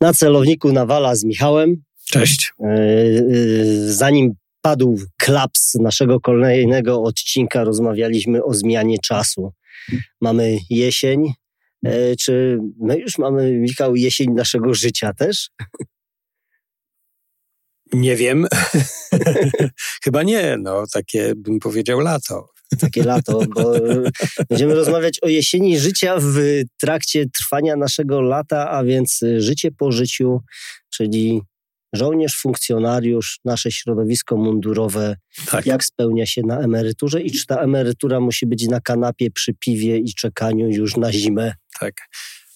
Na celowniku Nawala z Michałem. Cześć. E, e, zanim padł klaps naszego kolejnego odcinka, rozmawialiśmy o zmianie czasu. Mamy jesień. E, czy my już mamy, Michał, jesień naszego życia też? Nie wiem. Chyba nie, no takie bym powiedział lato. Takie lato, bo będziemy rozmawiać o jesieni życia w trakcie trwania naszego lata, a więc życie po życiu, czyli żołnierz, funkcjonariusz, nasze środowisko mundurowe, tak. jak spełnia się na emeryturze i czy ta emerytura musi być na kanapie przy piwie i czekaniu już na zimę. Tak.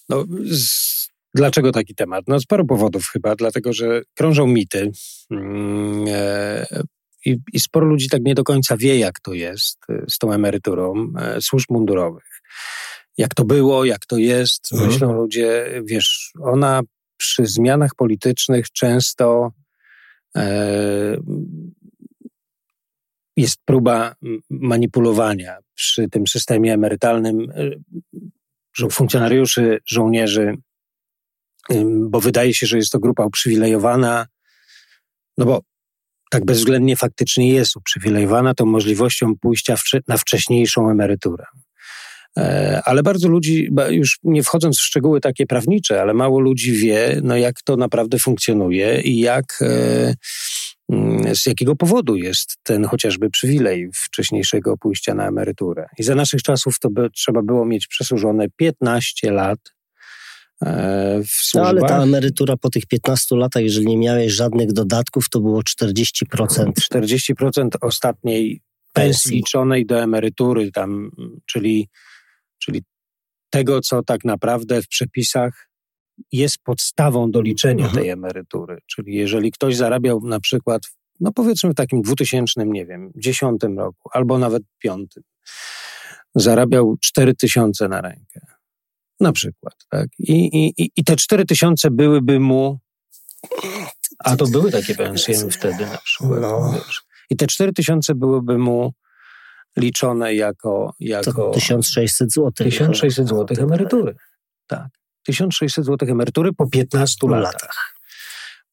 No, z Dlaczego taki temat? No z paru powodów chyba, dlatego że krążą mity mm, e, i, i sporo ludzi tak nie do końca wie, jak to jest e, z tą emeryturą e, służb mundurowych. Jak to było, jak to jest, mhm. myślą ludzie, wiesz, ona przy zmianach politycznych często e, jest próba manipulowania przy tym systemie emerytalnym że funkcjonariuszy, żołnierzy bo wydaje się, że jest to grupa uprzywilejowana, no bo tak bezwzględnie faktycznie jest uprzywilejowana tą możliwością pójścia na wcześniejszą emeryturę. E, ale bardzo ludzi, już nie wchodząc w szczegóły takie prawnicze, ale mało ludzi wie, no jak to naprawdę funkcjonuje i jak, e, mm, z jakiego powodu jest ten chociażby przywilej wcześniejszego pójścia na emeryturę. I za naszych czasów to by, trzeba było mieć przesłużone 15 lat E, w No ale ta emerytura po tych 15 latach, jeżeli nie miałeś żadnych dodatków, to było 40%. 40% ostatniej pensji liczonej do emerytury, tam, czyli, czyli tego, co tak naprawdę w przepisach jest podstawą do liczenia mhm. tej emerytury. Czyli jeżeli ktoś zarabiał na przykład, no powiedzmy w takim 2000, nie wiem, 10 roku, albo nawet 5, zarabiał 4000 na rękę na przykład. Tak? I, i, I te 4 tysiące byłyby mu. A to były takie pensje wtedy na przykład. No. I te 4 tysiące byłyby mu liczone jako. jako to 1600 zł. 1600 zł emerytury. Tak. 1600 zł emerytury po 15 latach. latach.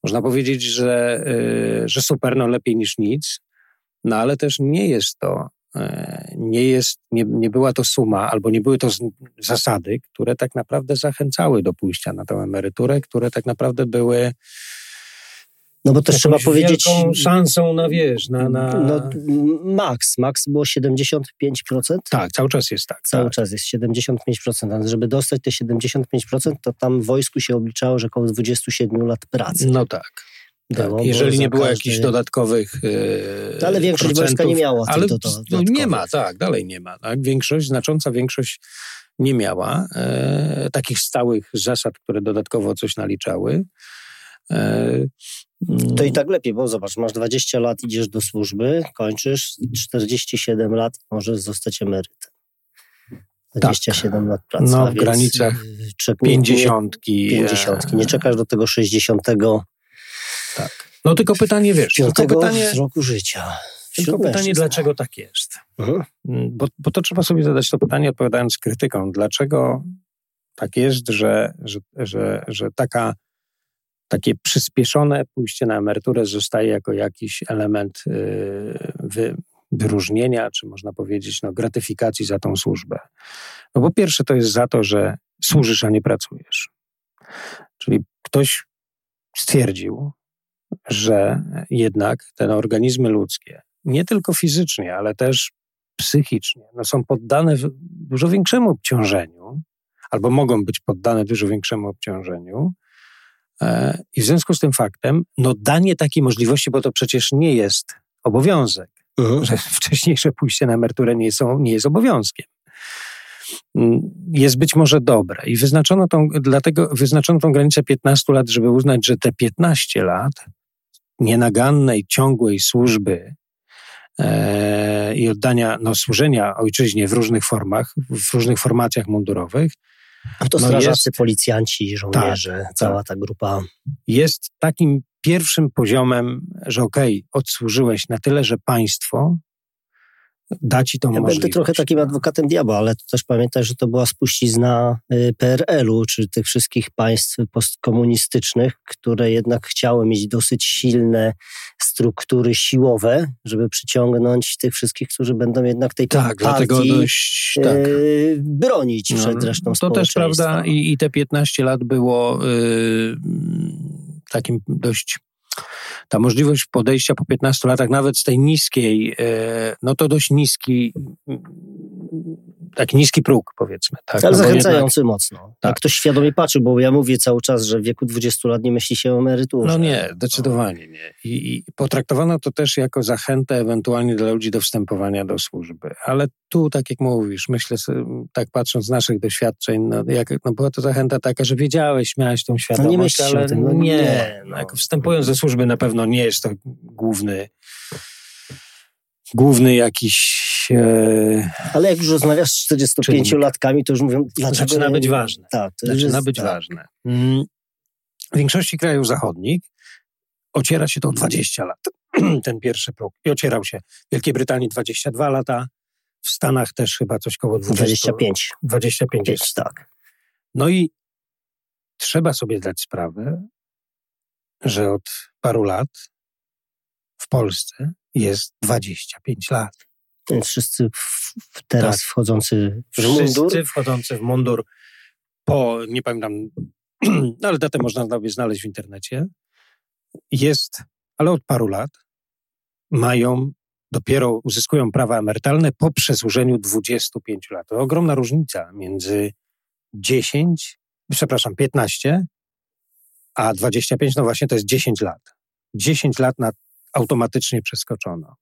Można powiedzieć, że, y, że super, no lepiej niż nic, no ale też nie jest to E, nie jest, nie, nie była to suma, albo nie były to zasady, które tak naprawdę zachęcały do pójścia na tę emeryturę, które tak naprawdę były no bo też trzeba powiedzieć. szansą na wiesz, na. na... No, max, max było 75%. Tak, cały czas jest tak. Cały tak. czas jest 75%. A żeby dostać te 75%, to tam w wojsku się obliczało, że około 27 lat pracy. No tak. Tak, jeżeli nie było każdy... jakichś dodatkowych. Yy, ale większość wojska nie miała. Ale no, nie ma, tak, dalej nie ma. Tak? Większość, znacząca większość nie miała e, takich stałych zasad, które dodatkowo coś naliczały. E, to i tak lepiej, bo zobacz, masz 20 lat, idziesz do służby, kończysz, 47 lat możesz zostać emerytem. 27 tak. lat pracy. No, w granicach 50. 50. Nie czekasz do tego 60 tak. No tylko pytanie, wiesz, tylko pytanie... roku życia. Tylko pytanie, dlaczego tak jest? Mhm. Mm, bo, bo to trzeba sobie zadać to pytanie, odpowiadając krytyką. Dlaczego tak jest, że, że, że, że taka, takie przyspieszone pójście na emeryturę zostaje jako jakiś element yy, wy, wyróżnienia, czy można powiedzieć, no, gratyfikacji za tą służbę? No bo pierwsze to jest za to, że służysz, a nie pracujesz. Czyli ktoś stwierdził, że jednak te organizmy ludzkie, nie tylko fizycznie, ale też psychicznie, no są poddane dużo większemu obciążeniu, albo mogą być poddane dużo większemu obciążeniu. E, I w związku z tym faktem, no danie takiej możliwości, bo to przecież nie jest obowiązek, uh-huh. że wcześniejsze pójście na emeryturę nie, są, nie jest obowiązkiem jest być może dobre. I wyznaczono tą, dlatego wyznaczono tą granicę 15 lat, żeby uznać, że te 15 lat nienagannej, ciągłej służby e, i oddania, no, służenia ojczyźnie w różnych formach, w różnych formacjach mundurowych. A to no strażacy, jest, policjanci, żołnierze, tak, cała tak. ta grupa. Jest takim pierwszym poziomem, że okej, okay, odsłużyłeś na tyle, że państwo da ci tą ja możliwość. Będę trochę takim adwokatem diabła, ale to też pamiętaj, że to była spuścizna y, PRL-u, czy tych wszystkich państw postkomunistycznych, które jednak chciały mieć dosyć silne struktury siłowe, żeby przyciągnąć tych wszystkich, którzy będą jednak tej tak, partii dość, tak. Y, bronić przed no, resztą To też prawda i, i te 15 lat było yy, takim dość ta możliwość podejścia po 15 latach, nawet z tej niskiej, e, no to dość niski, taki niski próg, powiedzmy. Tak? Ale no zachęcający jednak, mocno. Tak. ktoś świadomie patrzy, bo ja mówię cały czas, że w wieku 20 lat nie myśli się o emeryturze. No nie, zdecydowanie nie. I, I potraktowano to też jako zachętę ewentualnie dla ludzi do wstępowania do służby. Ale tu, tak jak mówisz, myślę, tak patrząc z naszych doświadczeń, no, jak, no była to zachęta taka, że wiedziałeś, miałeś tą świadomość, no nie ale tym, no nie, nie no. Jak wstępując do służby na pewno nie jest to główny główny jakiś... E... Ale jak już rozmawiasz z 45-latkami, to już mówią, dlaczego... Zaczyna być ważne. Tak, to Zaczyna jest, być tak. ważne. Mm. W większości krajów zachodnich ociera się to 20 lat, ten pierwszy próg. I ocierał się w Wielkiej Brytanii 22 lata, w Stanach też chyba coś koło 20, 25. 25 jest. tak. No i trzeba sobie zdać sprawę, że od paru lat w Polsce jest 25 lat. Więc wszyscy w, teraz tak. wchodzący w wszyscy mundur? Wszyscy wchodzący w mundur po, nie pamiętam, ale datę można sobie znaleźć w internecie, jest, ale od paru lat mają, dopiero uzyskują prawa emerytalne po przesłużeniu 25 lat. To ogromna różnica między 10, przepraszam, 15, a 25, no właśnie to jest 10 lat. 10 lat na automatycznie przeskoczono.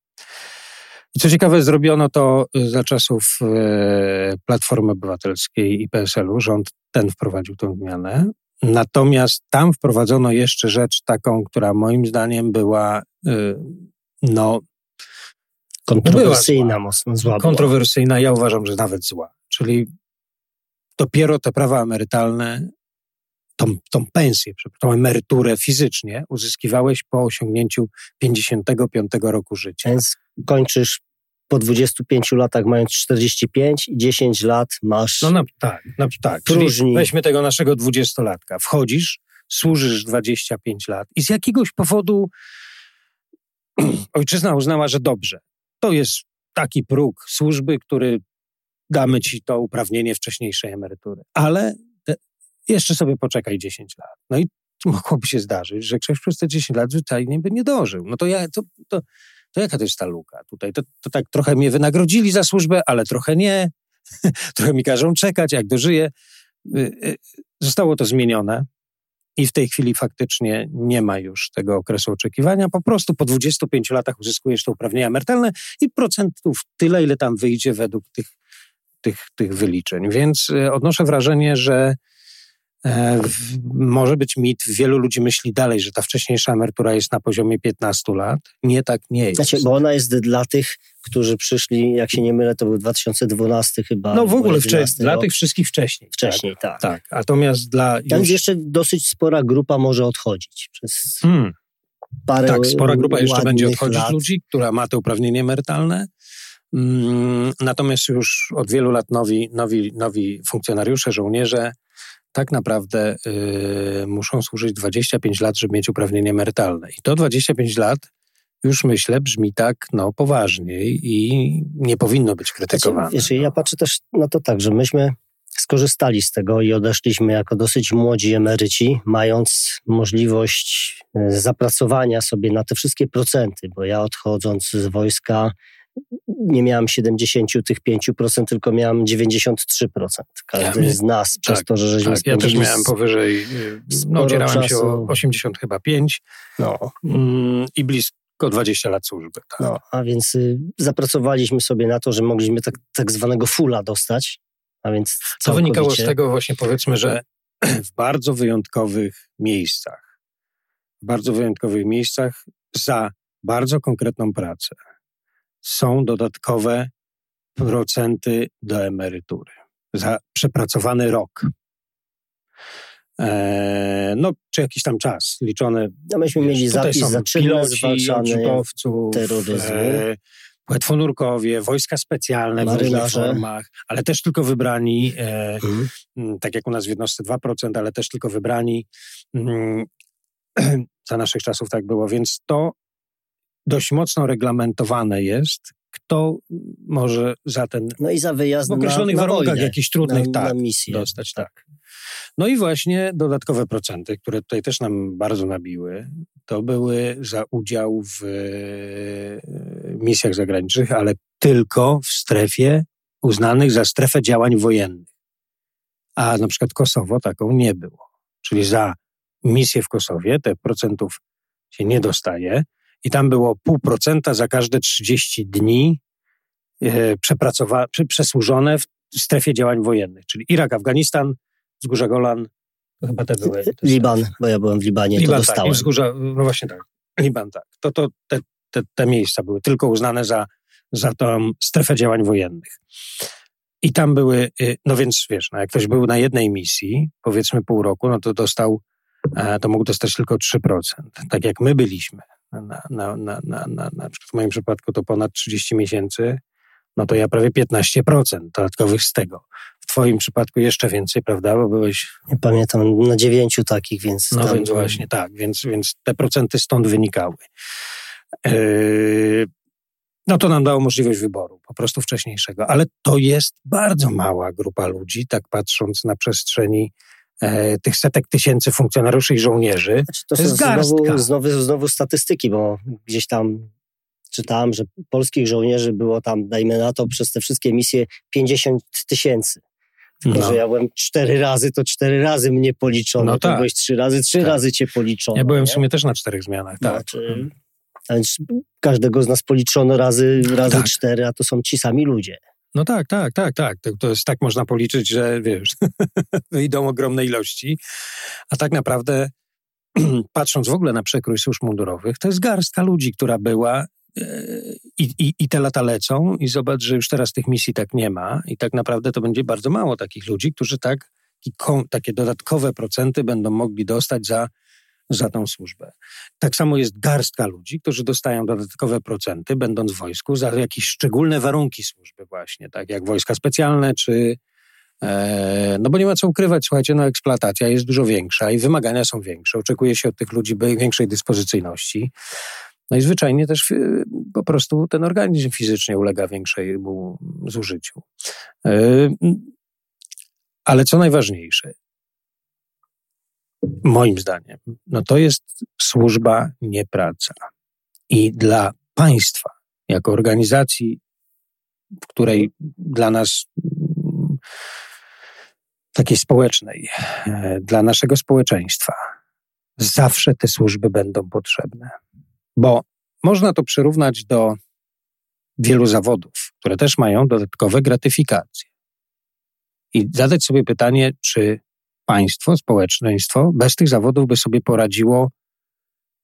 I co ciekawe, zrobiono to y, za czasów e, Platformy Obywatelskiej i PSL-u. Rząd ten wprowadził tę zmianę. Natomiast tam wprowadzono jeszcze rzecz taką, która moim zdaniem była y, no kontrowersyjna, była mocno zła. Kontrowersyjna, ja uważam, że nawet zła. Czyli dopiero te prawa emerytalne tą, tą pensję, tą emeryturę fizycznie uzyskiwałeś po osiągnięciu 55 roku życia. Więc kończysz po 25 latach mając 45 i 10 lat masz. No, no tak, no, tak. Próżni. weźmy tego naszego dwudziestolatka. Wchodzisz, służysz 25 lat i z jakiegoś powodu ojczyzna uznała, że dobrze. To jest taki próg służby, który damy ci to uprawnienie wcześniejszej emerytury. Ale jeszcze sobie poczekaj 10 lat. No i mogłoby się zdarzyć, że ktoś przez te 10 lat zwyczajnie by nie dożył. No to ja, to, to, to jaka to jest ta luka tutaj? To, to tak trochę mnie wynagrodzili za służbę, ale trochę nie. trochę mi każą czekać, jak dożyję. Y, y, zostało to zmienione i w tej chwili faktycznie nie ma już tego okresu oczekiwania. Po prostu po 25 latach uzyskujesz to uprawnienia emerytalne i procentów tyle, ile tam wyjdzie według tych, tych, tych wyliczeń. Więc y, odnoszę wrażenie, że E, może być mit, wielu ludzi myśli dalej, że ta wcześniejsza emerytura jest na poziomie 15 lat. Nie, tak nie jest. Znaczy, bo ona jest dla tych, którzy przyszli, jak się nie mylę, to był 2012 chyba. No w ogóle wcześniej, dla tych wszystkich wcześniej. Wcześniej, tak. Tak, tak. natomiast dla... Tam już... jeszcze dosyć spora grupa może odchodzić przez hmm. parę Tak, spora grupa jeszcze będzie odchodzić lat. ludzi, która ma te uprawnienie emerytalne. Mm, natomiast już od wielu lat nowi, nowi, nowi funkcjonariusze, żołnierze tak naprawdę y, muszą służyć 25 lat, żeby mieć uprawnienie emerytalne. I to 25 lat już myślę brzmi tak no, poważnie i nie powinno być krytykowane. Wiesz, ja patrzę też na to tak, że myśmy skorzystali z tego i odeszliśmy jako dosyć młodzi emeryci, mając możliwość y, zapracowania sobie na te wszystkie procenty, bo ja odchodząc z wojska nie miałem 70 tych 5%, tylko miałem 93%. Każdy ja z nas tak, przez to, że żeśmy tak, Ja też miałem powyżej, no udzierałem się o 80 chyba 5 no. Mm, i blisko 20 lat służby. Tak. No, a więc y, zapracowaliśmy sobie na to, że mogliśmy tak, tak zwanego fula dostać, a więc Co wynikało z tego właśnie powiedzmy, że w bardzo wyjątkowych miejscach, w bardzo wyjątkowych miejscach za bardzo konkretną pracę są dodatkowe procenty do emerytury za przepracowany rok. E, no, czy jakiś tam czas liczony. No myśmy mieli zapis za czynne zwalczanie terroryzmu. E, płetwonurkowie, wojska specjalne Marynarze. w różnych formach, ale też tylko wybrani, e, mhm. tak jak u nas w jednostce 2%, ale też tylko wybrani. Mm, za naszych czasów tak było, więc to dość mocno reglamentowane jest, kto może za ten. No i za wyjazd w określonych na, na warunkach wojnę, jakichś trudnych na, tak, na misję. dostać. Tak. No i właśnie dodatkowe procenty, które tutaj też nam bardzo nabiły, to były za udział w e, misjach zagranicznych, ale tylko w strefie uznanych za strefę działań wojennych. A na przykład Kosowo taką nie było. Czyli za misję w Kosowie te procentów się nie dostaje i tam było pół procenta za każde 30 dni e, przepracowa- przesłużone w strefie działań wojennych, czyli Irak, Afganistan, Wzgórza Golan, to chyba te były. Te Liban, bo ja byłem w Libanie, Liban, to tak, dostałem. Tak, wzgórza, no właśnie tak, Liban tak. To, to te, te, te miejsca były tylko uznane za, za tą strefę działań wojennych. I tam były, y, no więc wiesz, no jak ktoś był na jednej misji, powiedzmy pół roku, no to dostał, e, to mógł dostać tylko 3%. Tak jak my byliśmy, na, na, na, na, na, na przykład w moim przypadku to ponad 30 miesięcy, no to ja prawie 15% dodatkowych z tego. W twoim przypadku jeszcze więcej, prawda? Bo byłeś... Nie pamiętam, na dziewięciu takich, więc... No więc właśnie, tak, więc, więc te procenty stąd wynikały. Yy, no to nam dało możliwość wyboru, po prostu wcześniejszego. Ale to jest bardzo mała grupa ludzi, tak patrząc na przestrzeni e, tych setek tysięcy funkcjonariuszy i żołnierzy. Znaczy, to, to jest znowu, znowu, znowu statystyki, bo gdzieś tam czytałem, że polskich żołnierzy było tam, dajmy na to, przez te wszystkie misje 50 tysięcy. Tylko, no. że ja byłem cztery razy, to cztery razy mnie policzono. No tak. byłeś trzy razy, trzy tak. razy cię policzono. Ja byłem nie? w sumie też na czterech zmianach, tak. Znaczy, a więc każdego z nas policzono razy, razy tak. cztery, a to są ci sami ludzie. No tak, tak, tak, tak. To, to jest tak można policzyć, że wiesz, wyjdą ogromne ilości, a tak naprawdę patrząc w ogóle na przekrój służb mundurowych, to jest garstka ludzi, która była i, i, I te lata lecą i zobacz, że już teraz tych misji tak nie ma i tak naprawdę to będzie bardzo mało takich ludzi, którzy tak, takie dodatkowe procenty będą mogli dostać za, za tą służbę. Tak samo jest garstka ludzi, którzy dostają dodatkowe procenty, będąc w wojsku, za jakieś szczególne warunki służby właśnie, tak jak wojska specjalne czy... E, no bo nie ma co ukrywać, słuchajcie, no eksploatacja jest dużo większa i wymagania są większe. Oczekuje się od tych ludzi większej dyspozycyjności. No i zwyczajnie też y, po prostu ten organizm fizycznie ulega większemu zużyciu. Y, ale co najważniejsze, moim zdaniem, no to jest służba, nie praca. I dla państwa, jako organizacji, w której dla nas takiej społecznej, e, dla naszego społeczeństwa, zawsze te służby będą potrzebne bo można to przyrównać do wielu zawodów, które też mają dodatkowe gratyfikacje. I zadać sobie pytanie, czy państwo, społeczeństwo bez tych zawodów by sobie poradziło,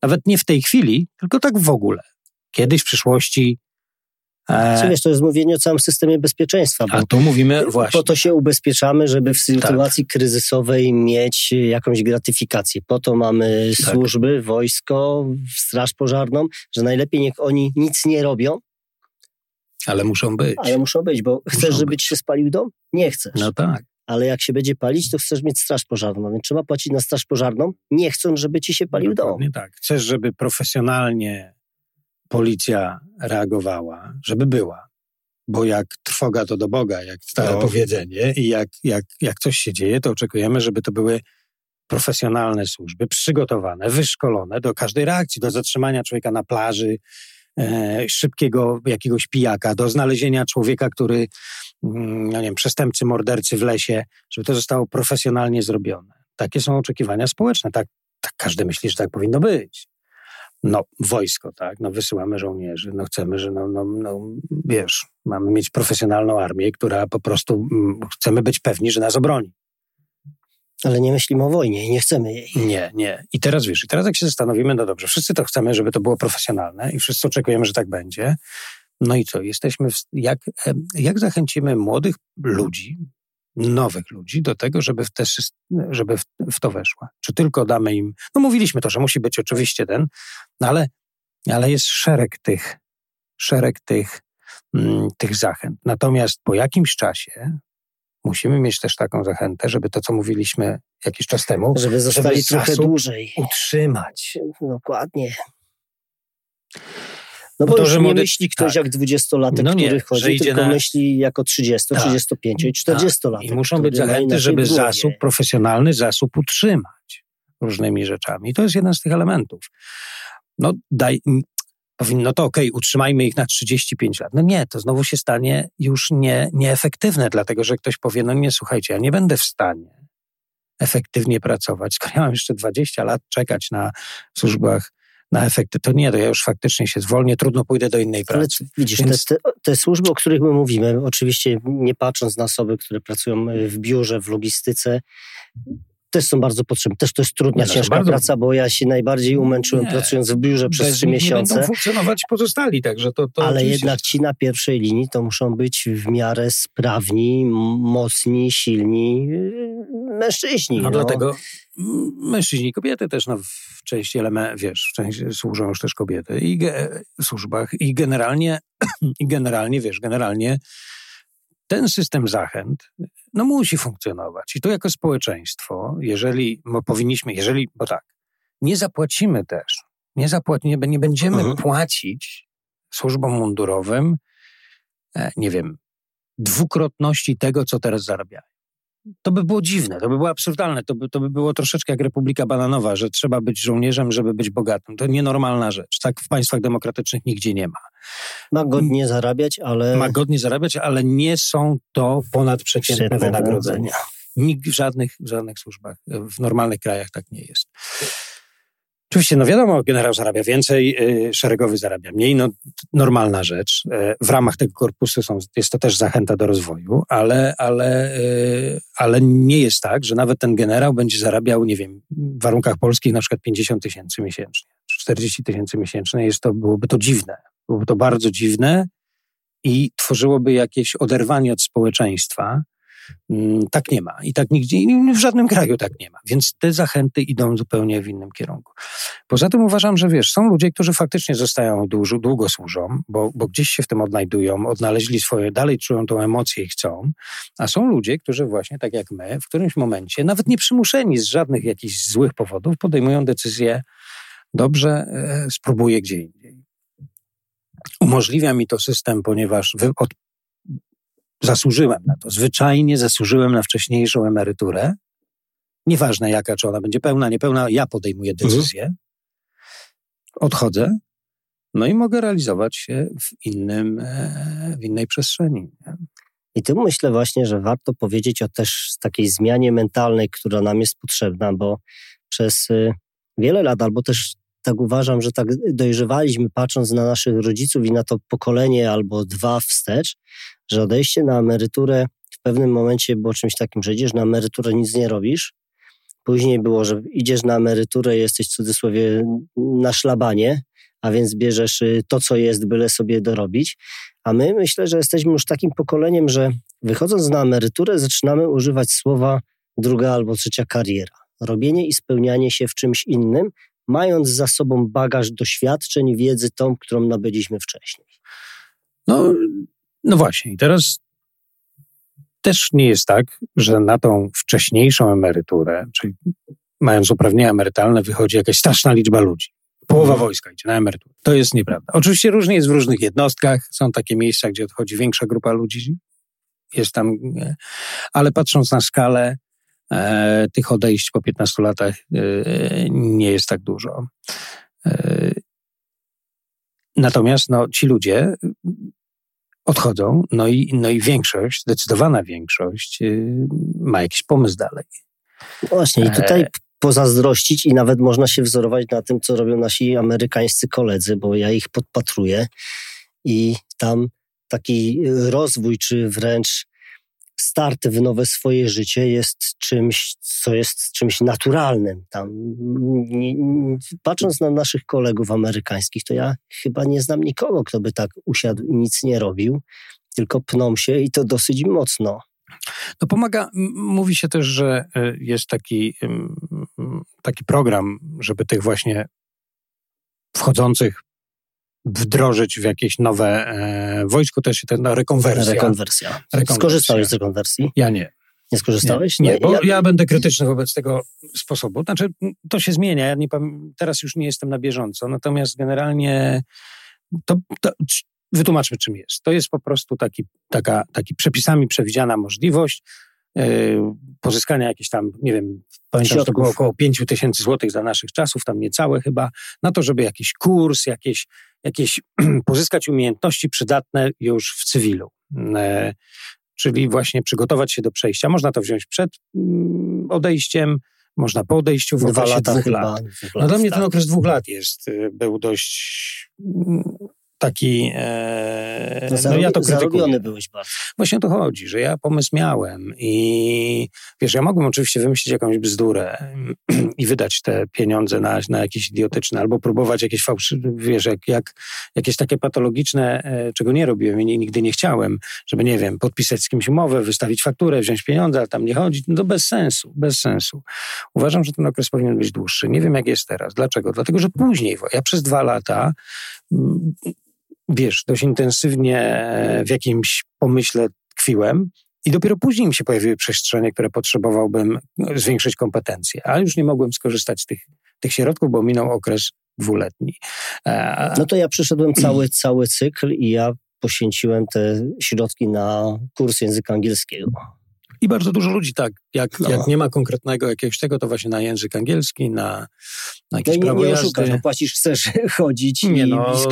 nawet nie w tej chwili, tylko tak w ogóle. Kiedyś w przyszłości E... Wiesz, to jest mówienie o całym systemie bezpieczeństwa. A tu mówimy właśnie. Po to się ubezpieczamy, żeby w sytuacji tak. kryzysowej mieć jakąś gratyfikację. Po to mamy tak. służby, wojsko, straż pożarną, że najlepiej niech oni nic nie robią. Ale muszą być. Ale muszą być, bo muszą chcesz, żeby być. ci się spalił dom? Nie chcesz. No tak. Ale jak się będzie palić, to chcesz mieć straż pożarną, więc trzeba płacić na straż pożarną, nie chcąc, żeby ci się palił dom. Nie tak. Chcesz, żeby profesjonalnie policja reagowała, żeby była. Bo jak trwoga to do Boga, jak stare no. powiedzenie, i jak, jak, jak coś się dzieje, to oczekujemy, żeby to były profesjonalne służby, przygotowane, wyszkolone do każdej reakcji, do zatrzymania człowieka na plaży, szybkiego jakiegoś pijaka, do znalezienia człowieka, który, no nie wiem, przestępcy, mordercy w lesie, żeby to zostało profesjonalnie zrobione. Takie są oczekiwania społeczne. Tak, tak każdy myśli, że tak powinno być no, wojsko, tak, no wysyłamy żołnierzy, no chcemy, że no, no, no wiesz, mamy mieć profesjonalną armię, która po prostu mm, chcemy być pewni, że nas obroni. Ale nie myślimy o wojnie i nie chcemy jej. Nie, nie. I teraz wiesz, i teraz jak się zastanowimy, no dobrze, wszyscy to chcemy, żeby to było profesjonalne i wszyscy oczekujemy, że tak będzie. No i co, jesteśmy, w, jak, jak zachęcimy młodych ludzi, nowych ludzi do tego, żeby w, te, żeby w, to weszła? Czy tylko damy im, no mówiliśmy to, że musi być oczywiście ten, no ale, ale jest szereg tych, szereg tych mm, tych zachęt. Natomiast po jakimś czasie musimy mieć też taką zachętę, żeby to, co mówiliśmy jakiś czas temu, żeby zostali żeby trochę dłużej. Utrzymać. Dokładnie. No bo, to, że nie młody... myśli ktoś tak. jak dwudziestolatek, no który chodzi, tylko na... myśli jako 30, tak. 35 i 40 lat. I muszą być zachęty, żeby zasób, profesjonalny zasób utrzymać różnymi rzeczami. I to jest jeden z tych elementów. No daj, powinno to okej, okay, utrzymajmy ich na 35 lat. No nie, to znowu się stanie już nie, nieefektywne, dlatego że ktoś powie, no nie, słuchajcie, ja nie będę w stanie efektywnie pracować, skoro ja mam jeszcze 20 lat czekać na służbach na efekty. To nie, to ja już faktycznie się zwolnię, trudno pójdę do innej pracy. Ale widzisz, Więc... te, te, służby, o których my mówimy, oczywiście nie patrząc na osoby, które pracują w biurze, w logistyce, też są bardzo potrzebne. Też to jest trudna, nie, no, ciężka bardzo... praca, bo ja się najbardziej umęczyłem nie. pracując w biurze przez trzy miesiące. Nie będą funkcjonować pozostali, także to, to Ale oczywiście... jednak ci na pierwszej linii to muszą być w miarę sprawni, mocni, silni yy, mężczyźni. No, no. dlatego mężczyźni, kobiety też no, w części element, wiesz, w części służą już też kobiety i ge, służbach i generalnie, i generalnie, wiesz, generalnie ten system zachęt no, musi funkcjonować. I to jako społeczeństwo, jeżeli bo powinniśmy, jeżeli, bo tak, nie zapłacimy też, nie, zapłacimy, nie, nie będziemy mhm. płacić służbom mundurowym, e, nie wiem, dwukrotności tego, co teraz zarabiają to by było dziwne, to by było absurdalne, to by, to by było troszeczkę jak Republika Bananowa, że trzeba być żołnierzem, żeby być bogatym. To nienormalna rzecz. Tak w państwach demokratycznych nigdzie nie ma. Ma godnie zarabiać, ale... Ma godnie zarabiać, ale nie są to ponadprzeciętne wynagrodzenia. Nikt w żadnych, w żadnych służbach, w normalnych krajach tak nie jest. Oczywiście, no wiadomo, generał zarabia więcej, y, szeregowy zarabia mniej, no normalna rzecz. Y, w ramach tego korpusu są, jest to też zachęta do rozwoju, ale, ale, y, ale nie jest tak, że nawet ten generał będzie zarabiał, nie wiem, w warunkach polskich na przykład 50 tysięcy miesięcznie, czy 40 tysięcy miesięcznie. Jest to, byłoby to dziwne. Byłoby to bardzo dziwne i tworzyłoby jakieś oderwanie od społeczeństwa, tak nie ma. I tak nigdzie, w żadnym kraju tak nie ma. Więc te zachęty idą zupełnie w innym kierunku. Poza tym uważam, że wiesz, są ludzie, którzy faktycznie zostają długo, długo służą, bo, bo gdzieś się w tym odnajdują, odnaleźli swoje, dalej czują tą emocję i chcą, a są ludzie, którzy właśnie tak jak my, w którymś momencie, nawet nie przymuszeni z żadnych jakichś złych powodów, podejmują decyzję, dobrze, e, spróbuję gdzie indziej. Umożliwia mi to system, ponieważ wy, od, zasłużyłem na to. Zwyczajnie zasłużyłem na wcześniejszą emeryturę. Nieważne jaka, czy ona będzie pełna, niepełna, ja podejmuję mhm. decyzję. Mhm. Odchodzę. No i mogę realizować się w, innym, e, w innej przestrzeni. I tu myślę właśnie, że warto powiedzieć o też takiej zmianie mentalnej, która nam jest potrzebna, bo przez y, wiele lat, albo też tak uważam, że tak dojrzewaliśmy patrząc na naszych rodziców i na to pokolenie albo dwa wstecz, że odejście na emeryturę w pewnym momencie było czymś takim, że idziesz na emeryturę, nic nie robisz. Później było, że idziesz na emeryturę, jesteś w cudzysłowie na szlabanie, a więc bierzesz y, to, co jest, byle sobie dorobić. A my myślę, że jesteśmy już takim pokoleniem, że wychodząc na emeryturę, zaczynamy używać słowa druga albo trzecia kariera. Robienie i spełnianie się w czymś innym, mając za sobą bagaż doświadczeń, wiedzy tą, którą nabyliśmy wcześniej. No, no właśnie, i teraz też nie jest tak, że na tą wcześniejszą emeryturę, czyli mając uprawnienia emerytalne, wychodzi jakaś straszna liczba ludzi. Połowa mhm. wojska idzie na emeryturę. To jest nieprawda. Oczywiście różnie jest w różnych jednostkach. Są takie miejsca, gdzie odchodzi większa grupa ludzi. Jest tam, ale patrząc na skalę, tych odejść po 15 latach e, nie jest tak dużo. E, natomiast no, ci ludzie odchodzą, no i, no i większość, zdecydowana większość ma jakiś pomysł dalej. Właśnie, i tutaj e... pozazdrościć i nawet można się wzorować na tym, co robią nasi amerykańscy koledzy, bo ja ich podpatruję i tam taki rozwój, czy wręcz start w nowe swoje życie jest czymś, co jest czymś naturalnym. Tam, patrząc na naszych kolegów amerykańskich, to ja chyba nie znam nikogo, kto by tak usiadł i nic nie robił, tylko pną się i to dosyć mocno. To pomaga, mówi się też, że e, jest taki, taki program, żeby tych właśnie wchodzących wdrożyć w jakieś nowe e, wojsko, to jest ta no, rekonwersja. rekonwersja. rekonwersja. Skorzystałeś z rekonwersji? Ja nie. Nie skorzystałeś? Nie, nie bo ja... ja... będę krytyczny wobec tego sposobu. Znaczy, to się zmienia. Ja nie, teraz już nie jestem na bieżąco, natomiast generalnie to, to wytłumaczmy, czym jest. To jest po prostu taki, taka, taki przepisami przewidziana możliwość pozyskania jakieś tam, nie wiem, pamiętam, że to było około 5 tysięcy złotych za naszych czasów, tam niecałe chyba, na to, żeby jakiś kurs, jakieś, jakieś pozyskać umiejętności przydatne już w cywilu. Yy, czyli właśnie przygotować się do przejścia. Można to wziąć przed mm, odejściem, można po odejściu w Dwa lata dwóch chyba, lat. Dwóch lat. No dla mnie ten okres dwóch lat jest, y, był dość mm, taki... E, no, no ja to Zarobiony byłeś bardzo. Właśnie o to chodzi, że ja pomysł miałem i wiesz, ja mogłem oczywiście wymyślić jakąś bzdurę i wydać te pieniądze na, na jakieś idiotyczne, albo próbować jakieś fałszywe, wiesz, jak, jak, jakieś takie patologiczne, e, czego nie robiłem i nigdy nie chciałem, żeby, nie wiem, podpisać z kimś umowę, wystawić fakturę, wziąć pieniądze, ale tam nie chodzić, no to bez sensu, bez sensu. Uważam, że ten okres powinien być dłuższy. Nie wiem, jak jest teraz. Dlaczego? Dlatego, że później, ja przez dwa lata wiesz, dość intensywnie w jakimś pomyśle tkwiłem. I dopiero później mi się pojawiły przestrzenie, które potrzebowałbym zwiększyć kompetencje, ale już nie mogłem skorzystać z tych, tych środków, bo minął okres dwuletni. E, no to ja przyszedłem cały, cały cykl i ja poświęciłem te środki na kurs języka angielskiego. I bardzo dużo ludzi tak, jak, no. jak nie ma konkretnego jakiegoś tego, to właśnie na język angielski, na, na jakieś no, prawo nie, nie. Oszukasz, no płacisz, chcesz chodzić nie, no, i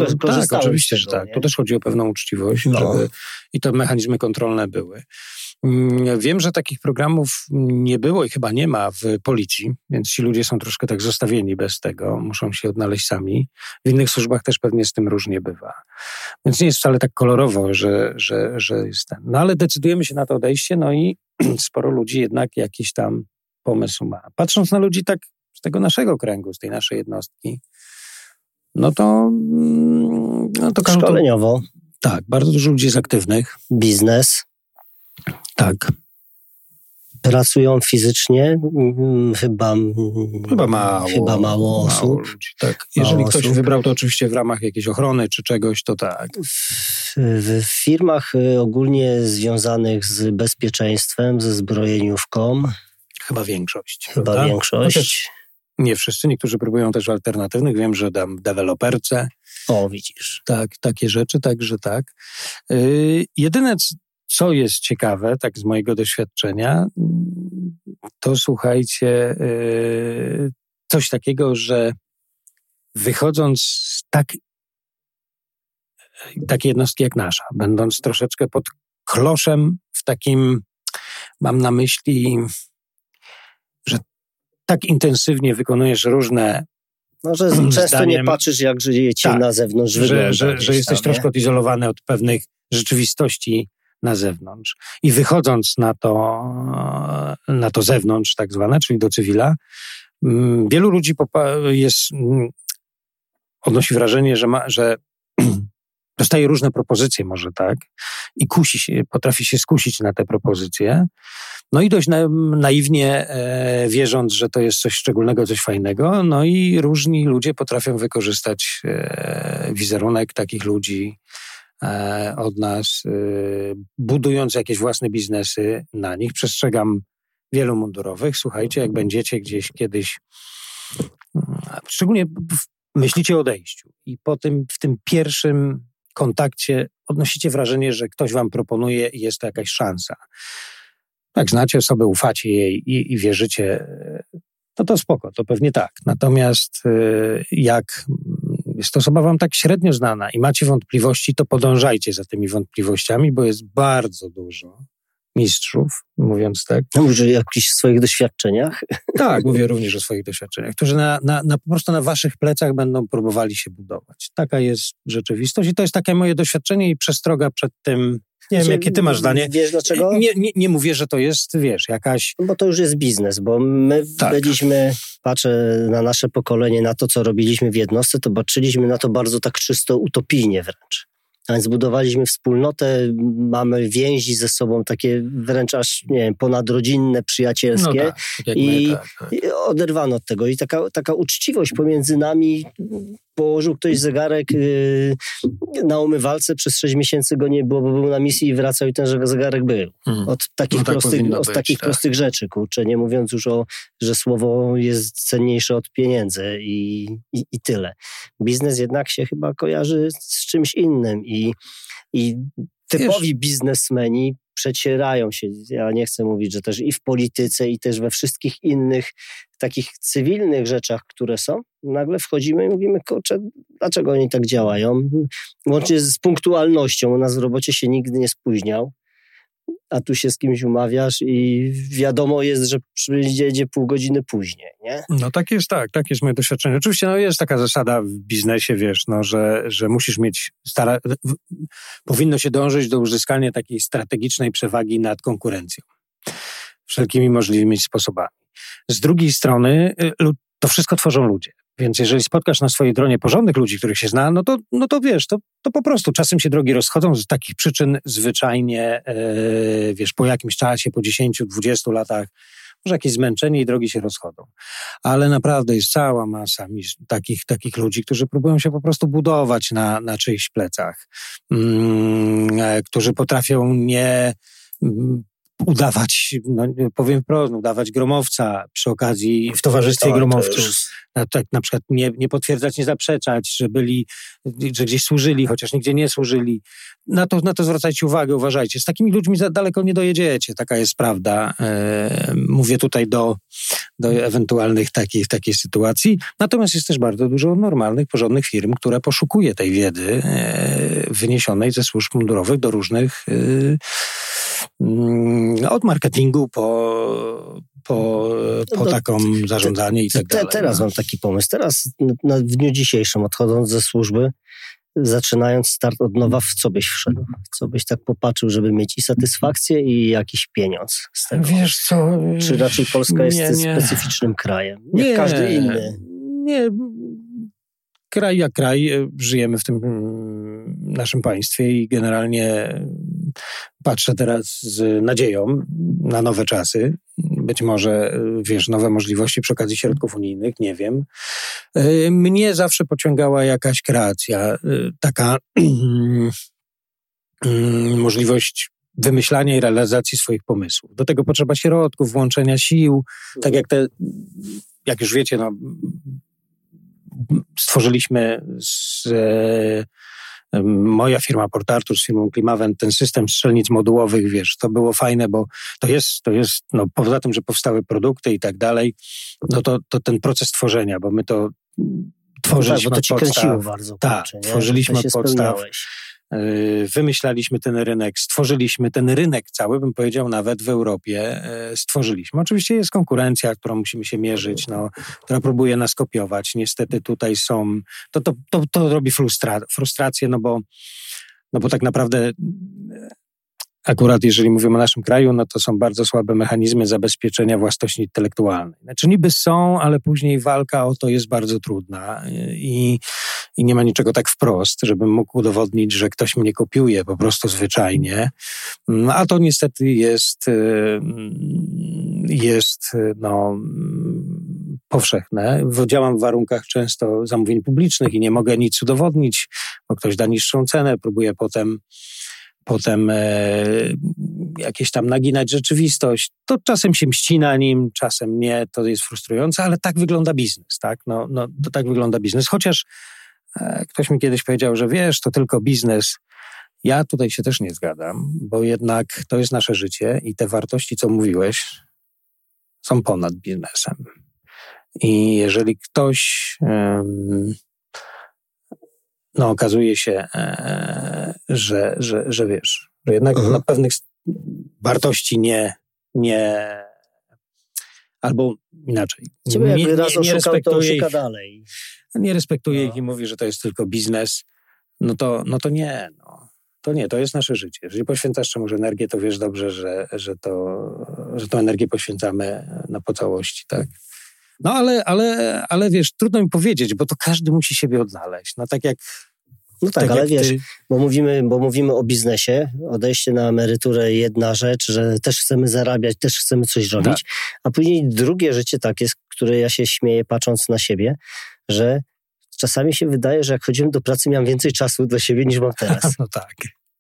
Tak, oczywiście, że tak. To też chodzi o pewną uczciwość, no. żeby i to mechanizmy kontrolne były. Mm, wiem, że takich programów nie było i chyba nie ma w policji, więc ci ludzie są troszkę tak zostawieni bez tego, muszą się odnaleźć sami. W innych służbach też pewnie z tym różnie bywa. Więc nie jest wcale tak kolorowo, że, że, że jest ten. No ale decydujemy się na to odejście, no i sporo ludzi jednak jakiś tam pomysł ma. Patrząc na ludzi tak z tego naszego kręgu, z tej naszej jednostki, no to... Mm, no to Szkoleniowo. tak, bardzo dużo ludzi jest aktywnych. Biznes. Tak. Pracują fizycznie mm, chyba, chyba mało, chyba mało osób. Mało ludzi, tak. Jeżeli mało ktoś osób. wybrał to oczywiście w ramach jakiejś ochrony czy czegoś, to tak. W, w firmach y, ogólnie związanych z bezpieczeństwem, ze zbrojeniówką. Chyba większość. Chyba prawda? większość. nie wszyscy, niektórzy próbują też alternatywnych. Wiem, że dam deweloperce. O, widzisz. Tak, takie rzeczy, także tak. Yy, jedyne, co jest ciekawe, tak z mojego doświadczenia, to słuchajcie, yy, coś takiego, że wychodząc z tak, takiej jednostki jak nasza, będąc troszeczkę pod kloszem w takim, mam na myśli, że tak intensywnie wykonujesz różne no, że często zdaniem, nie patrzysz, jak żyjecie tak, na zewnątrz. Że, że, że jesteś tam, troszkę odizolowany od pewnych rzeczywistości na zewnątrz. I wychodząc na to, na to zewnątrz, tak zwane, czyli do cywila, mm, wielu ludzi jest, mm, odnosi wrażenie, że, ma, że dostaje różne propozycje, może tak, i kusi się, potrafi się skusić na te propozycje. No i dość na, naiwnie e, wierząc, że to jest coś szczególnego, coś fajnego, no i różni ludzie potrafią wykorzystać e, wizerunek takich ludzi, od nas, e, budując jakieś własne biznesy na nich. Przestrzegam wielu mundurowych. Słuchajcie, jak będziecie gdzieś kiedyś, mm, szczególnie myślicie o odejściu i po tym, w tym pierwszym kontakcie odnosicie wrażenie, że ktoś wam proponuje i jest to jakaś szansa. Jak znacie osobę, ufacie jej i, i wierzycie, no to spoko, to pewnie tak. Natomiast e, jak jest to osoba wam tak średnio znana i macie wątpliwości, to podążajcie za tymi wątpliwościami, bo jest bardzo dużo mistrzów, mówiąc tak. No, mówisz o jakichś swoich doświadczeniach? Tak, mówię również o swoich doświadczeniach, którzy na, na, na, po prostu na waszych plecach będą próbowali się budować. Taka jest rzeczywistość i to jest takie moje doświadczenie i przestroga przed tym, nie wiem, jakie ty masz zdanie. Wiesz dlaczego? Nie, nie, nie mówię, że to jest, wiesz, jakaś... No bo to już jest biznes, bo my tak. byliśmy, patrzę na nasze pokolenie, na to, co robiliśmy w jednostce, to patrzyliśmy na to bardzo tak czysto utopijnie wręcz. A więc budowaliśmy wspólnotę, mamy więzi ze sobą takie wręcz aż, nie wiem, ponadrodzinne, przyjacielskie. No tak, tak I, tak, tak. I, oderwano od tego. I taka, taka uczciwość pomiędzy nami położył ktoś zegarek yy, na umywalce, przez 6 miesięcy go nie było, bo był na misji i wracał i ten zegarek był. Hmm. Od takich, no tak prostych, od być, takich tak. prostych rzeczy, kurczę, nie mówiąc już o, że słowo jest cenniejsze od pieniędzy i, i, i tyle. Biznes jednak się chyba kojarzy z czymś innym i, i typowi biznesmeni przecierają się, ja nie chcę mówić, że też i w polityce, i też we wszystkich innych takich cywilnych rzeczach, które są, nagle wchodzimy i mówimy, kurczę, dlaczego oni tak działają? Łącznie z punktualnością, u nas w robocie się nigdy nie spóźniał, a tu się z kimś umawiasz i wiadomo jest, że przyjdzie pół godziny później, nie? No tak jest, tak, tak jest moje doświadczenie. Oczywiście no, jest taka zasada w biznesie, wiesz, no, że, że musisz mieć, stara... powinno się dążyć do uzyskania takiej strategicznej przewagi nad konkurencją. Wszelkimi możliwymi sposobami. Z drugiej strony y, to wszystko tworzą ludzie. Więc jeżeli spotkasz na swojej dronie porządnych ludzi, których się zna, no to, no to wiesz, to, to po prostu czasem się drogi rozchodzą z takich przyczyn zwyczajnie, e, wiesz, po jakimś czasie, po 10-20 latach, może jakieś zmęczenie i drogi się rozchodzą. Ale naprawdę jest cała masa takich, takich ludzi, którzy próbują się po prostu budować na, na czyichś plecach, mm, e, którzy potrafią nie udawać, no, powiem wprost, no, udawać gromowca przy okazji w towarzystwie tak, gromowców. Tak, na przykład nie, nie potwierdzać, nie zaprzeczać, że byli, że gdzieś służyli, chociaż nigdzie nie służyli. Na to, na to zwracajcie uwagę, uważajcie. Z takimi ludźmi za daleko nie dojedziecie, taka jest prawda. E, mówię tutaj do, do ewentualnych takich, takiej sytuacji. Natomiast jest też bardzo dużo normalnych, porządnych firm, które poszukuje tej wiedzy e, wyniesionej ze służb mundurowych do różnych e, od marketingu po, po, po no, taką zarządzanie i tak dalej. Teraz no. mam taki pomysł. Teraz na, w dniu dzisiejszym, odchodząc ze służby, zaczynając start od nowa, w co byś wszedł? W co byś tak popatrzył, żeby mieć i satysfakcję, i jakiś pieniądz z tego? Wiesz co? Czy raczej Polska jest nie, nie. specyficznym krajem, jak nie, każdy inny? Nie, kraj jak kraj, e, żyjemy w tym mm, naszym państwie i generalnie patrzę teraz z nadzieją na nowe czasy. Być może, e, wiesz, nowe możliwości przy okazji środków unijnych, nie wiem. E, mnie zawsze pociągała jakaś kreacja, taka mm, możliwość wymyślania i realizacji swoich pomysłów. Do tego potrzeba środków, włączenia sił, tak jak te, jak już wiecie, no, stworzyliśmy z, e, moja firma Port Arthur z firmą Klimawent ten system strzelnic modułowych, wiesz, to było fajne, bo to jest, to jest, no poza tym, że powstały produkty i tak dalej, no to, to ten proces tworzenia, bo my to tworzyliśmy no tak, bo to ci podstaw. bardzo. Tak, tworzyliśmy od podstaw. Spełniałeś. E, wymyślaliśmy ten rynek, stworzyliśmy ten rynek cały, bym powiedział nawet w Europie, e, stworzyliśmy. Oczywiście jest konkurencja, którą musimy się mierzyć, no, która próbuje nas kopiować. Niestety tutaj są, to, to, to, to robi frustra, frustrację, no bo, no bo tak naprawdę akurat jeżeli mówimy o naszym kraju, no to są bardzo słabe mechanizmy zabezpieczenia własności intelektualnej. Znaczy niby są, ale później walka o to jest bardzo trudna i, i nie ma niczego tak wprost, żebym mógł udowodnić, że ktoś mnie kopiuje po prostu zwyczajnie. A to niestety jest, y, jest no, powszechne. Działam w warunkach często zamówień publicznych i nie mogę nic udowodnić, bo ktoś da niższą cenę, próbuję potem potem e, jakieś tam naginać rzeczywistość. To czasem się mści na nim, czasem nie, to jest frustrujące, ale tak wygląda biznes, tak? No, no to tak wygląda biznes. Chociaż ktoś mi kiedyś powiedział, że wiesz, to tylko biznes. Ja tutaj się też nie zgadzam, bo jednak to jest nasze życie i te wartości, co mówiłeś, są ponad biznesem. I jeżeli ktoś no okazuje się, e, że, że, że wiesz, że jednak mhm. na pewnych wartości nie, nie albo inaczej. Ciebie nie, nie, raz nie respektuje ich, dalej. Nie respektuje no. ich i mówi, że to jest tylko biznes, no to, no to nie, no. To nie, to jest nasze życie. Jeżeli poświęcasz czemuś energię, to wiesz dobrze, że, że, to, że tą energię poświęcamy na po całości, tak? No ale, ale, ale wiesz, trudno mi powiedzieć, bo to każdy musi siebie odnaleźć. No tak jak no tak, tak ale wiesz, ty... bo, mówimy, bo mówimy o biznesie, odejście na emeryturę jedna rzecz, że też chcemy zarabiać, też chcemy coś robić, tak. a później drugie życie takie, które ja się śmieję patrząc na siebie, że czasami się wydaje, że jak chodziłem do pracy, miałem więcej czasu dla siebie niż mam teraz. No tak.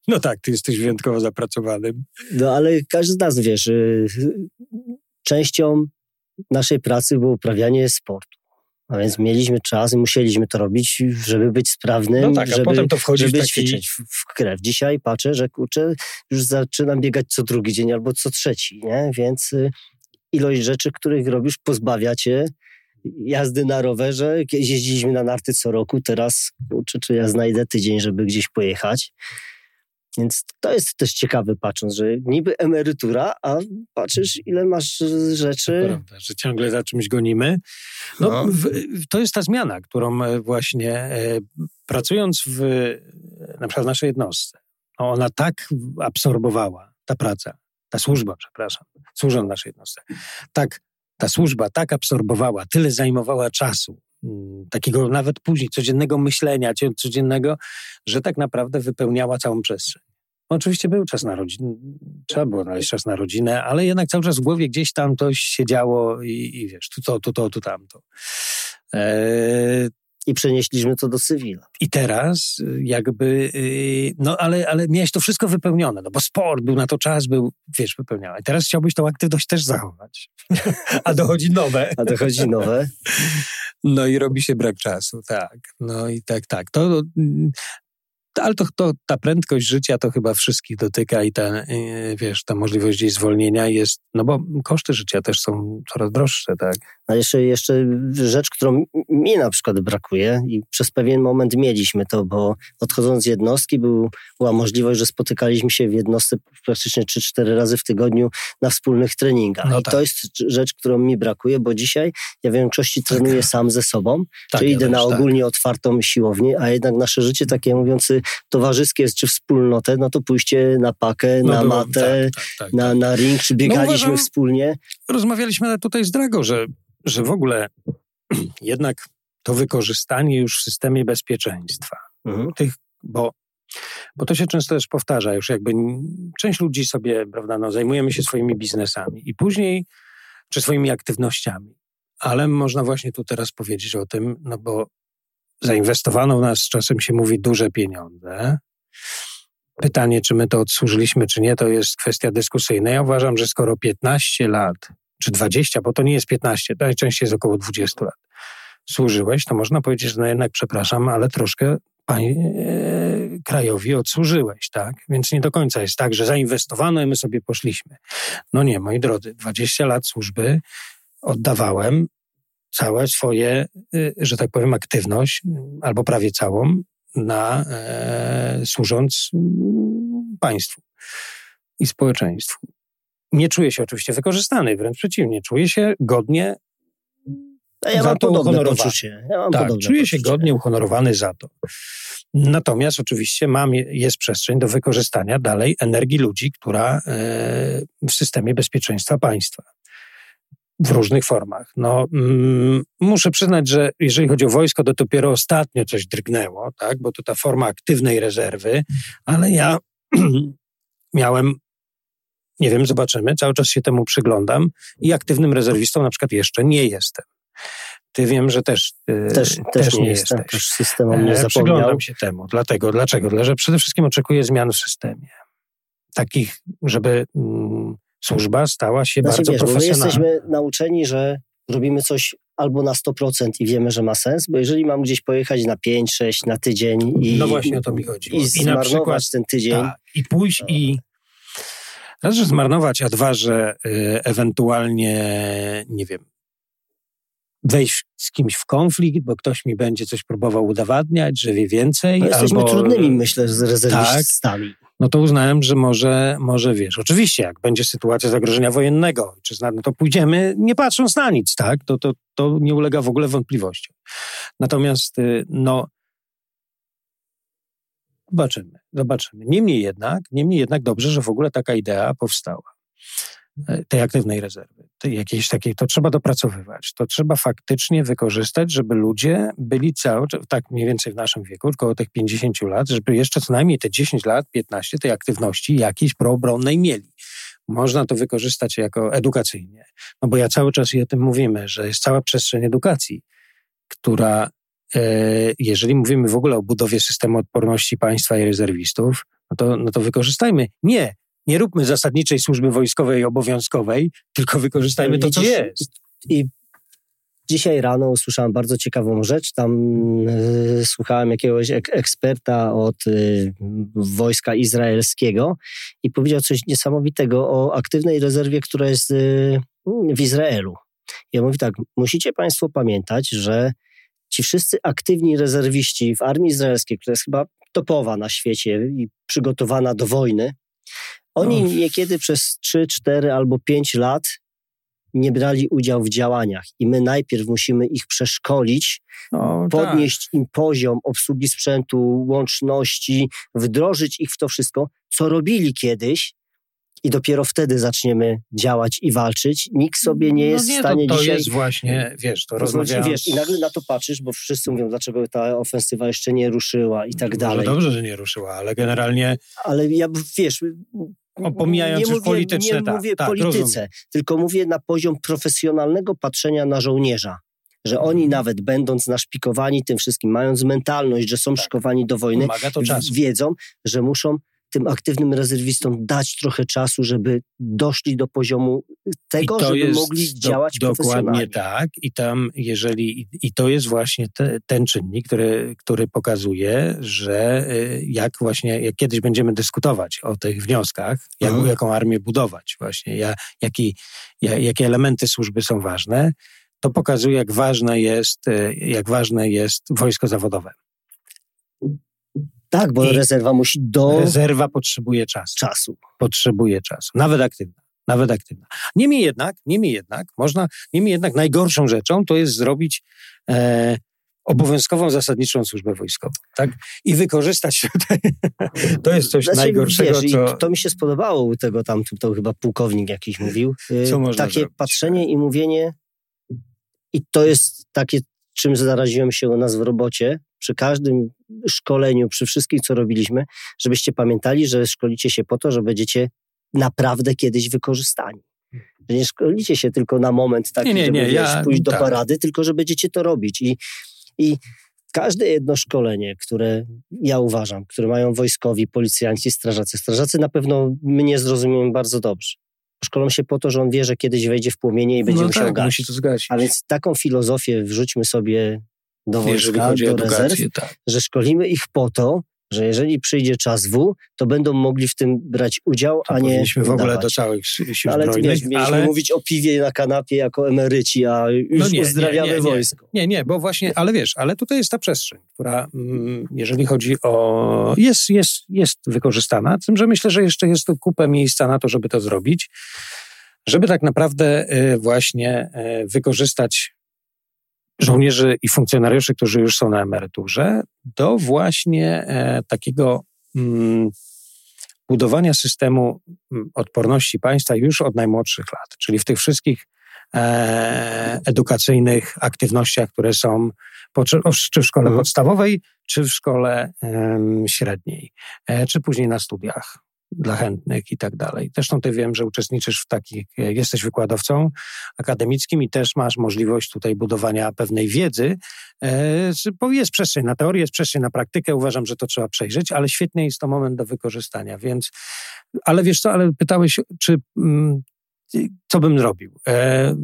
No tak, ty jesteś wyjątkowo zapracowanym. No ale każdy z nas, wiesz, y, częścią naszej pracy było uprawianie sportu. A więc mieliśmy czas i musieliśmy to robić, żeby być sprawnym, no tak, żeby, potem to wchodzi żeby w taki... ćwiczyć w krew. Dzisiaj patrzę, że kurczę, już zaczynam biegać co drugi dzień albo co trzeci, nie? Więc y, ilość rzeczy, których robisz, pozbawia cię jazdy na rowerze. Kiedyś jeździliśmy na narty co roku, teraz kurczę, czy ja znajdę tydzień, żeby gdzieś pojechać. Więc to jest też ciekawe patrząc, że niby emerytura, a patrzysz ile masz rzeczy. To prawda, że ciągle za czymś gonimy. No, no. W, to jest ta zmiana, którą e, właśnie e, pracując w, na przykład w naszej jednostce, no ona tak absorbowała, ta praca, ta służba, przepraszam, służą naszej jednostce, tak ta służba tak absorbowała, tyle zajmowała czasu, mm, takiego nawet później codziennego myślenia, codziennego, że tak naprawdę wypełniała całą przestrzeń. Oczywiście był czas na rodzinę, trzeba było znaleźć czas na rodzinę, ale jednak cały czas w głowie gdzieś tam coś się działo i, i wiesz, tu to, tu to, tu tamto. Eee, i przenieśliśmy to do cywila. I teraz y, jakby, y, no ale, ale miałeś to wszystko wypełnione, no bo sport był na to czas, był, wiesz, wypełniony. I teraz chciałbyś tą aktywność też zachować. A dochodzi nowe. A dochodzi nowe. No i robi się brak czasu, tak. No i tak, tak. To, ale to, to, ta prędkość życia to chyba wszystkich dotyka i ta, y, wiesz, ta możliwość jej zwolnienia jest, no bo koszty życia też są coraz droższe, tak? A jeszcze, jeszcze rzecz, którą mi na przykład brakuje i przez pewien moment mieliśmy to, bo odchodząc z jednostki był, była możliwość, że spotykaliśmy się w jednostce praktycznie 3-4 razy w tygodniu na wspólnych treningach. No I tak. to jest rzecz, którą mi brakuje, bo dzisiaj ja w większości tak. trenuję sam ze sobą, tak, czyli ja idę też, na tak. ogólnie tak. otwartą siłownię, a jednak nasze życie takie mówiący towarzyskie czy wspólnotę, no to pójście na pakę, no na matę, tak, tak, na, na ring, czy biegaliśmy no, uważam, wspólnie. Rozmawialiśmy tutaj z Drago, że że w ogóle jednak to wykorzystanie już w systemie bezpieczeństwa, mhm. tych, bo, bo to się często też powtarza, już jakby część ludzi sobie, prawda, no, zajmujemy się swoimi biznesami i później, czy swoimi aktywnościami, ale można właśnie tu teraz powiedzieć o tym, no bo zainwestowano w nas, czasem się mówi, duże pieniądze. Pytanie, czy my to odsłużyliśmy, czy nie, to jest kwestia dyskusyjna. Ja uważam, że skoro 15 lat czy 20, bo to nie jest 15, to najczęściej jest około 20 lat, służyłeś, to można powiedzieć, że no jednak, przepraszam, ale troszkę pań, e, krajowi odsłużyłeś, tak? Więc nie do końca jest tak, że zainwestowano i my sobie poszliśmy. No nie, moi drodzy, 20 lat służby oddawałem całe swoje, e, że tak powiem, aktywność, albo prawie całą, na e, służąc mm, państwu i społeczeństwu. Nie czuję się oczywiście wykorzystany, wręcz przeciwnie, czuję się godnie ja za to uhonorowany. Ja tak, czuję się godnie uhonorowany za to. Natomiast oczywiście mam, jest przestrzeń do wykorzystania dalej energii ludzi, która e, w systemie bezpieczeństwa państwa w różnych formach. No, mm, muszę przyznać, że jeżeli chodzi o wojsko, to dopiero ostatnio coś drgnęło, tak? bo to ta forma aktywnej rezerwy, ale ja miałem nie wiem, zobaczymy. Cały czas się temu przyglądam i aktywnym rezerwistą na przykład jeszcze nie jestem. Ty wiem, że też, też, też, też nie jestem. Jesteś. Też systemem nie e, zapomniał. Przyglądam się temu. Dlatego, dlaczego? Dlatego, że przede wszystkim oczekuję zmian w systemie. Takich, żeby mm, służba stała się znaczy, bardzo wiesz, profesjonalna. My jesteśmy nauczeni, że robimy coś albo na 100% i wiemy, że ma sens, bo jeżeli mam gdzieś pojechać na 5, 6, na tydzień i, no właśnie o to mi chodzi. i, i zmarnować przykład, ten tydzień. Ta, I pójść i Raz, że zmarnować, a dwa, że y, ewentualnie, nie wiem, wejść z kimś w konflikt, bo ktoś mi będzie coś próbował udowadniać, że wie więcej. No jesteśmy albo, trudnymi, myślę, z rezerwistami. Tak, no to uznałem, że może, może wiesz, oczywiście, jak będzie sytuacja zagrożenia wojennego, czy no to pójdziemy nie patrząc na nic, tak? To, to, to nie ulega w ogóle wątpliwościom. Natomiast, y, no, Zobaczymy, zobaczymy. Niemniej jednak, niemniej jednak dobrze, że w ogóle taka idea powstała. E, tej aktywnej rezerwy, jakiejś takiej, to trzeba dopracowywać. To trzeba faktycznie wykorzystać, żeby ludzie byli cały tak mniej więcej w naszym wieku, około tych 50 lat, żeby jeszcze co najmniej te 10 lat, 15 tej aktywności jakiejś proobronnej mieli. Można to wykorzystać jako edukacyjnie. No bo ja cały czas i o tym mówimy, że jest cała przestrzeń edukacji, która jeżeli mówimy w ogóle o budowie systemu odporności państwa i rezerwistów, no to, no to wykorzystajmy nie nie róbmy zasadniczej służby wojskowej obowiązkowej, tylko wykorzystajmy to, co jest. I dzisiaj rano usłyszałem bardzo ciekawą rzecz. Tam y, słuchałem jakiegoś ek eksperta od y, wojska izraelskiego i powiedział coś niesamowitego o aktywnej rezerwie, która jest y, w Izraelu. I on mówi tak, musicie Państwo pamiętać, że ci wszyscy aktywni rezerwiści w armii izraelskiej, która jest chyba topowa na świecie i przygotowana do wojny, oni niekiedy przez 3, 4 albo 5 lat nie brali udziału w działaniach i my najpierw musimy ich przeszkolić, no, podnieść tak. im poziom obsługi sprzętu, łączności, wdrożyć ich w to wszystko, co robili kiedyś, i dopiero wtedy zaczniemy działać i walczyć. Nikt sobie nie no jest no nie, w stanie to, to dzisiaj... jest właśnie, wiesz, to, to rozmawiając... Wiesz, I nagle na to patrzysz, bo wszyscy mówią, dlaczego ta ofensywa jeszcze nie ruszyła i tak dalej. No dobrze, że nie ruszyła, ale generalnie... Ale ja, wiesz, Pomijając nie już mówię, polityczne, nie tak, mówię tak, polityce, rozumiem. tylko mówię na poziom profesjonalnego patrzenia na żołnierza. Że oni mhm. nawet będąc naszpikowani tym wszystkim, mając mentalność, że są tak. szykowani do wojny, wiedzą, że muszą tym aktywnym rezerwistom dać trochę czasu, żeby doszli do poziomu tego, żeby mogli do, działać Dokładnie tak. I tam, jeżeli, i to jest właśnie te, ten czynnik, który, który pokazuje, że y, jak właśnie, jak kiedyś będziemy dyskutować o tych wnioskach, jak, mhm. jaką armię budować, właśnie, jak, jaki, jak, jakie elementy służby są ważne, to pokazuje, jak ważne jest, y, jak ważne jest wojsko zawodowe. Tak, bo I rezerwa musi do. Rezerwa potrzebuje czasu. Czasu. Potrzebuje czasu. Nawet aktywna. Nawet aktywna. Niemniej jednak, niemniej jednak, można, niemniej jednak najgorszą rzeczą to jest zrobić e, obowiązkową, zasadniczą służbę wojskową, tak? I wykorzystać tutaj, to jest coś znaczy, najgorszego, wiesz, co... To mi się spodobało u tego tam, to chyba pułkownik jakiś mówił. Co można Takie zrobić? patrzenie i mówienie i to jest takie, czym zaraziłem się u nas w robocie, przy każdym szkoleniu, przy wszystkim, co robiliśmy, żebyście pamiętali, że szkolicie się po to, że będziecie naprawdę kiedyś wykorzystani. Że nie szkolicie się tylko na moment taki, nie, nie, żeby nie, ja, pójść do tak. parady, tylko że będziecie to robić. I, I każde jedno szkolenie, które ja uważam, które mają wojskowi, policjanci, strażacy. Strażacy na pewno mnie zrozumieją bardzo dobrze. Szkolą się po to, że on wie, że kiedyś wejdzie w płomienie i będzie no musiał tak, gasić. Musi to zgasić. A więc taką filozofię wrzućmy sobie do wojska, do rezerw, tak. że szkolimy ich po to, że jeżeli przyjdzie czas W, to będą mogli w tym brać udział, to a nie Powinniśmy w ogóle do całych sił no, ale zbrojnych. Wiesz, mieliśmy ale... mówić o piwie na kanapie jako emeryci, a już no nie, uzdrawiamy nie, nie, wojsko. Nie, nie, bo właśnie, ale wiesz, ale tutaj jest ta przestrzeń, która mm, jeżeli chodzi o... jest, jest, jest wykorzystana, tym, że myślę, że jeszcze jest tu kupę miejsca na to, żeby to zrobić, żeby tak naprawdę y, właśnie y, wykorzystać żołnierzy i funkcjonariuszy, którzy już są na emeryturze, do właśnie e, takiego mm, budowania systemu mm, odporności państwa już od najmłodszych lat, czyli w tych wszystkich e, edukacyjnych aktywnościach, które są po, czy w szkole mhm. podstawowej, czy w szkole e, średniej, czy później na studiach dla chętnych i tak dalej. Zresztą ty wiem, że uczestniczysz w takich, e, jesteś wykładowcą akademickim i też masz możliwość tutaj budowania pewnej wiedzy. E, jest przestrzeń na teorię, jest przestrzeń na praktykę, uważam, że to trzeba przejrzeć, ale świetnie jest to moment do wykorzystania, więc, ale wiesz co, ale pytałeś, czy mm, co bym zrobił? E,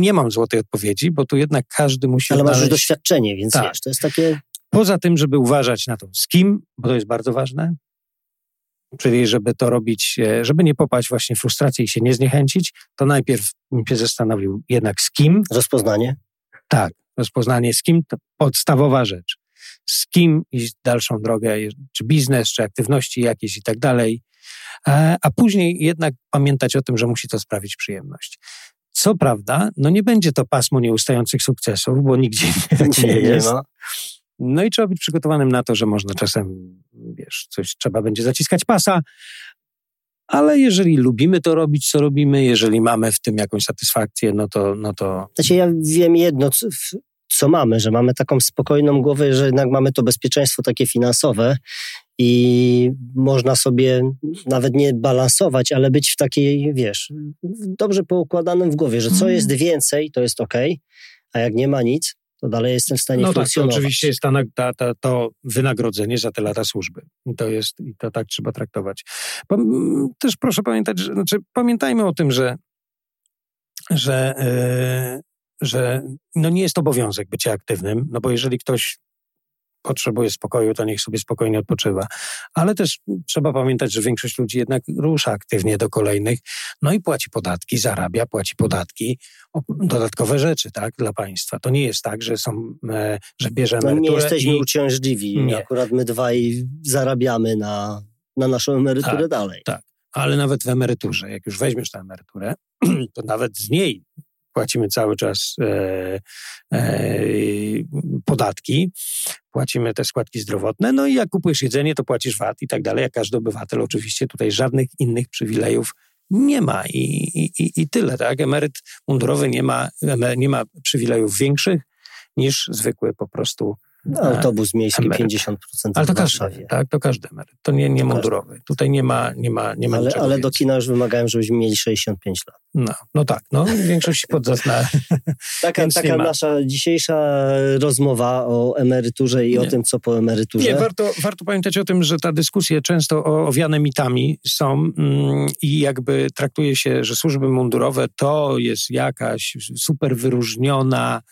nie mam złotej odpowiedzi, bo tu jednak każdy musi. Ale masz doświadczenie, więc tak. wiesz, to jest takie. Poza tym, żeby uważać na to, z kim, bo to jest bardzo ważne, Czyli żeby to robić, e, żeby nie popaść właśnie w frustrację i się nie zniechęcić, to najpierw bym się zastanowił jednak z kim. Rozpoznanie? Tak, rozpoznanie z kim to podstawowa rzecz. Z kim iść dalszą drogę, czy biznes, czy aktywności jakieś i tak dalej. E, a później jednak pamiętać o tym, że musi to sprawić przyjemność. Co prawda, no nie będzie to pasmo nieustających sukcesów, bo nigdzie nie, nie jest. Nie no i trzeba być przygotowanym na to, że można czasem, wiesz, coś trzeba będzie zaciskać pasa, ale jeżeli lubimy to robić, co robimy, jeżeli mamy w tym jakąś satysfakcję, no to... No to... Znaczy ja wiem jedno, co, mamy, że mamy taką spokojną głowę, że jednak mamy to bezpieczeństwo takie finansowe i można sobie nawet nie balansować, ale być w takiej, wiesz, dobrze poukładanym w głowie, że co mhm. jest więcej, to jest ok, a jak nie ma nic, to dalej jestem w stanie no funkcjonować. Tak, to oczywiście jest ta, ta, ta, to wynagrodzenie za te lata służby. I to jest, i to tak trzeba traktować. Też proszę pamiętać, że, znaczy pamiętajmy o tym, że, że, yy, że no nie jest obowiązek bycie aktywnym, no bo jeżeli ktoś potrzebuje spokoju, to niech sobie spokojnie odpoczywa. Ale też trzeba pamiętać, że większość ludzi jednak rusza aktywnie do kolejnych, no i płaci podatki, zarabia, płaci podatki, dodatkowe rzeczy, tak, dla państwa. To nie jest tak, że są, e, że bierze no, Nie jesteśmy i... uciążliwi. Nie. Akurat my dwaj zarabiamy na, na naszą emeryturę tak, dalej. Tak, ale nawet w emeryturze, jak już weźmiesz tę emeryturę, to nawet z niej płacimy cały czas e, e, podatki, płacimy te składki zdrowotne, no i jak kupujesz jedzenie, to płacisz VAT i tak dalej, jak każdy obywatel oczywiście tutaj żadnych innych przywilejów nie ma i, i, i tyle, tak? Emeryt mundurowy nie ma, nie ma przywilejów większych niż zwykły po prostu autobus miejski emeryt. 50% Ale to każdy, tak, to każdy emeryt. To nie, nie mundurowy. Tutaj nie ma, nie ma, nie ma Ale, ale do kina już wymagają, żebyśmy mieli 65 lat. No, no tak, no większość podzasna. taka taka nasza dzisiejsza rozmowa o emeryturze i nie. o tym, co po emeryturze. Nie, warto, warto pamiętać o tym, że ta dyskusje często owiane mitami są mm, i jakby traktuje się, że służby mundurowe to jest jakaś super wyróżniona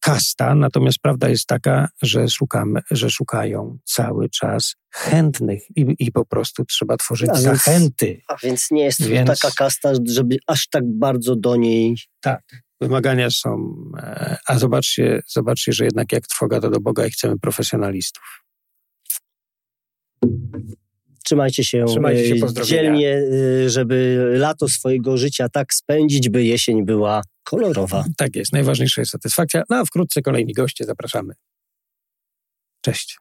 kasta, natomiast prawda jest taka, że, szukamy, że szukają cały czas chętnych i, i po prostu trzeba tworzyć a zachęty. Więc, a więc nie jest więc, taka kasta, żeby aż tak bardzo do niej... Tak, wymagania są... E, a zobaczcie, zobaczcie, że jednak jak trwoga to do Boga i chcemy profesjonalistów. Trzymajcie się, Trzymajcie się e, dzielnie, żeby lato swojego życia tak spędzić, by jesień była kolorowa. Tak jest, najważniejsza jest satysfakcja. No a wkrótce kolejni goście, zapraszamy. Cześć.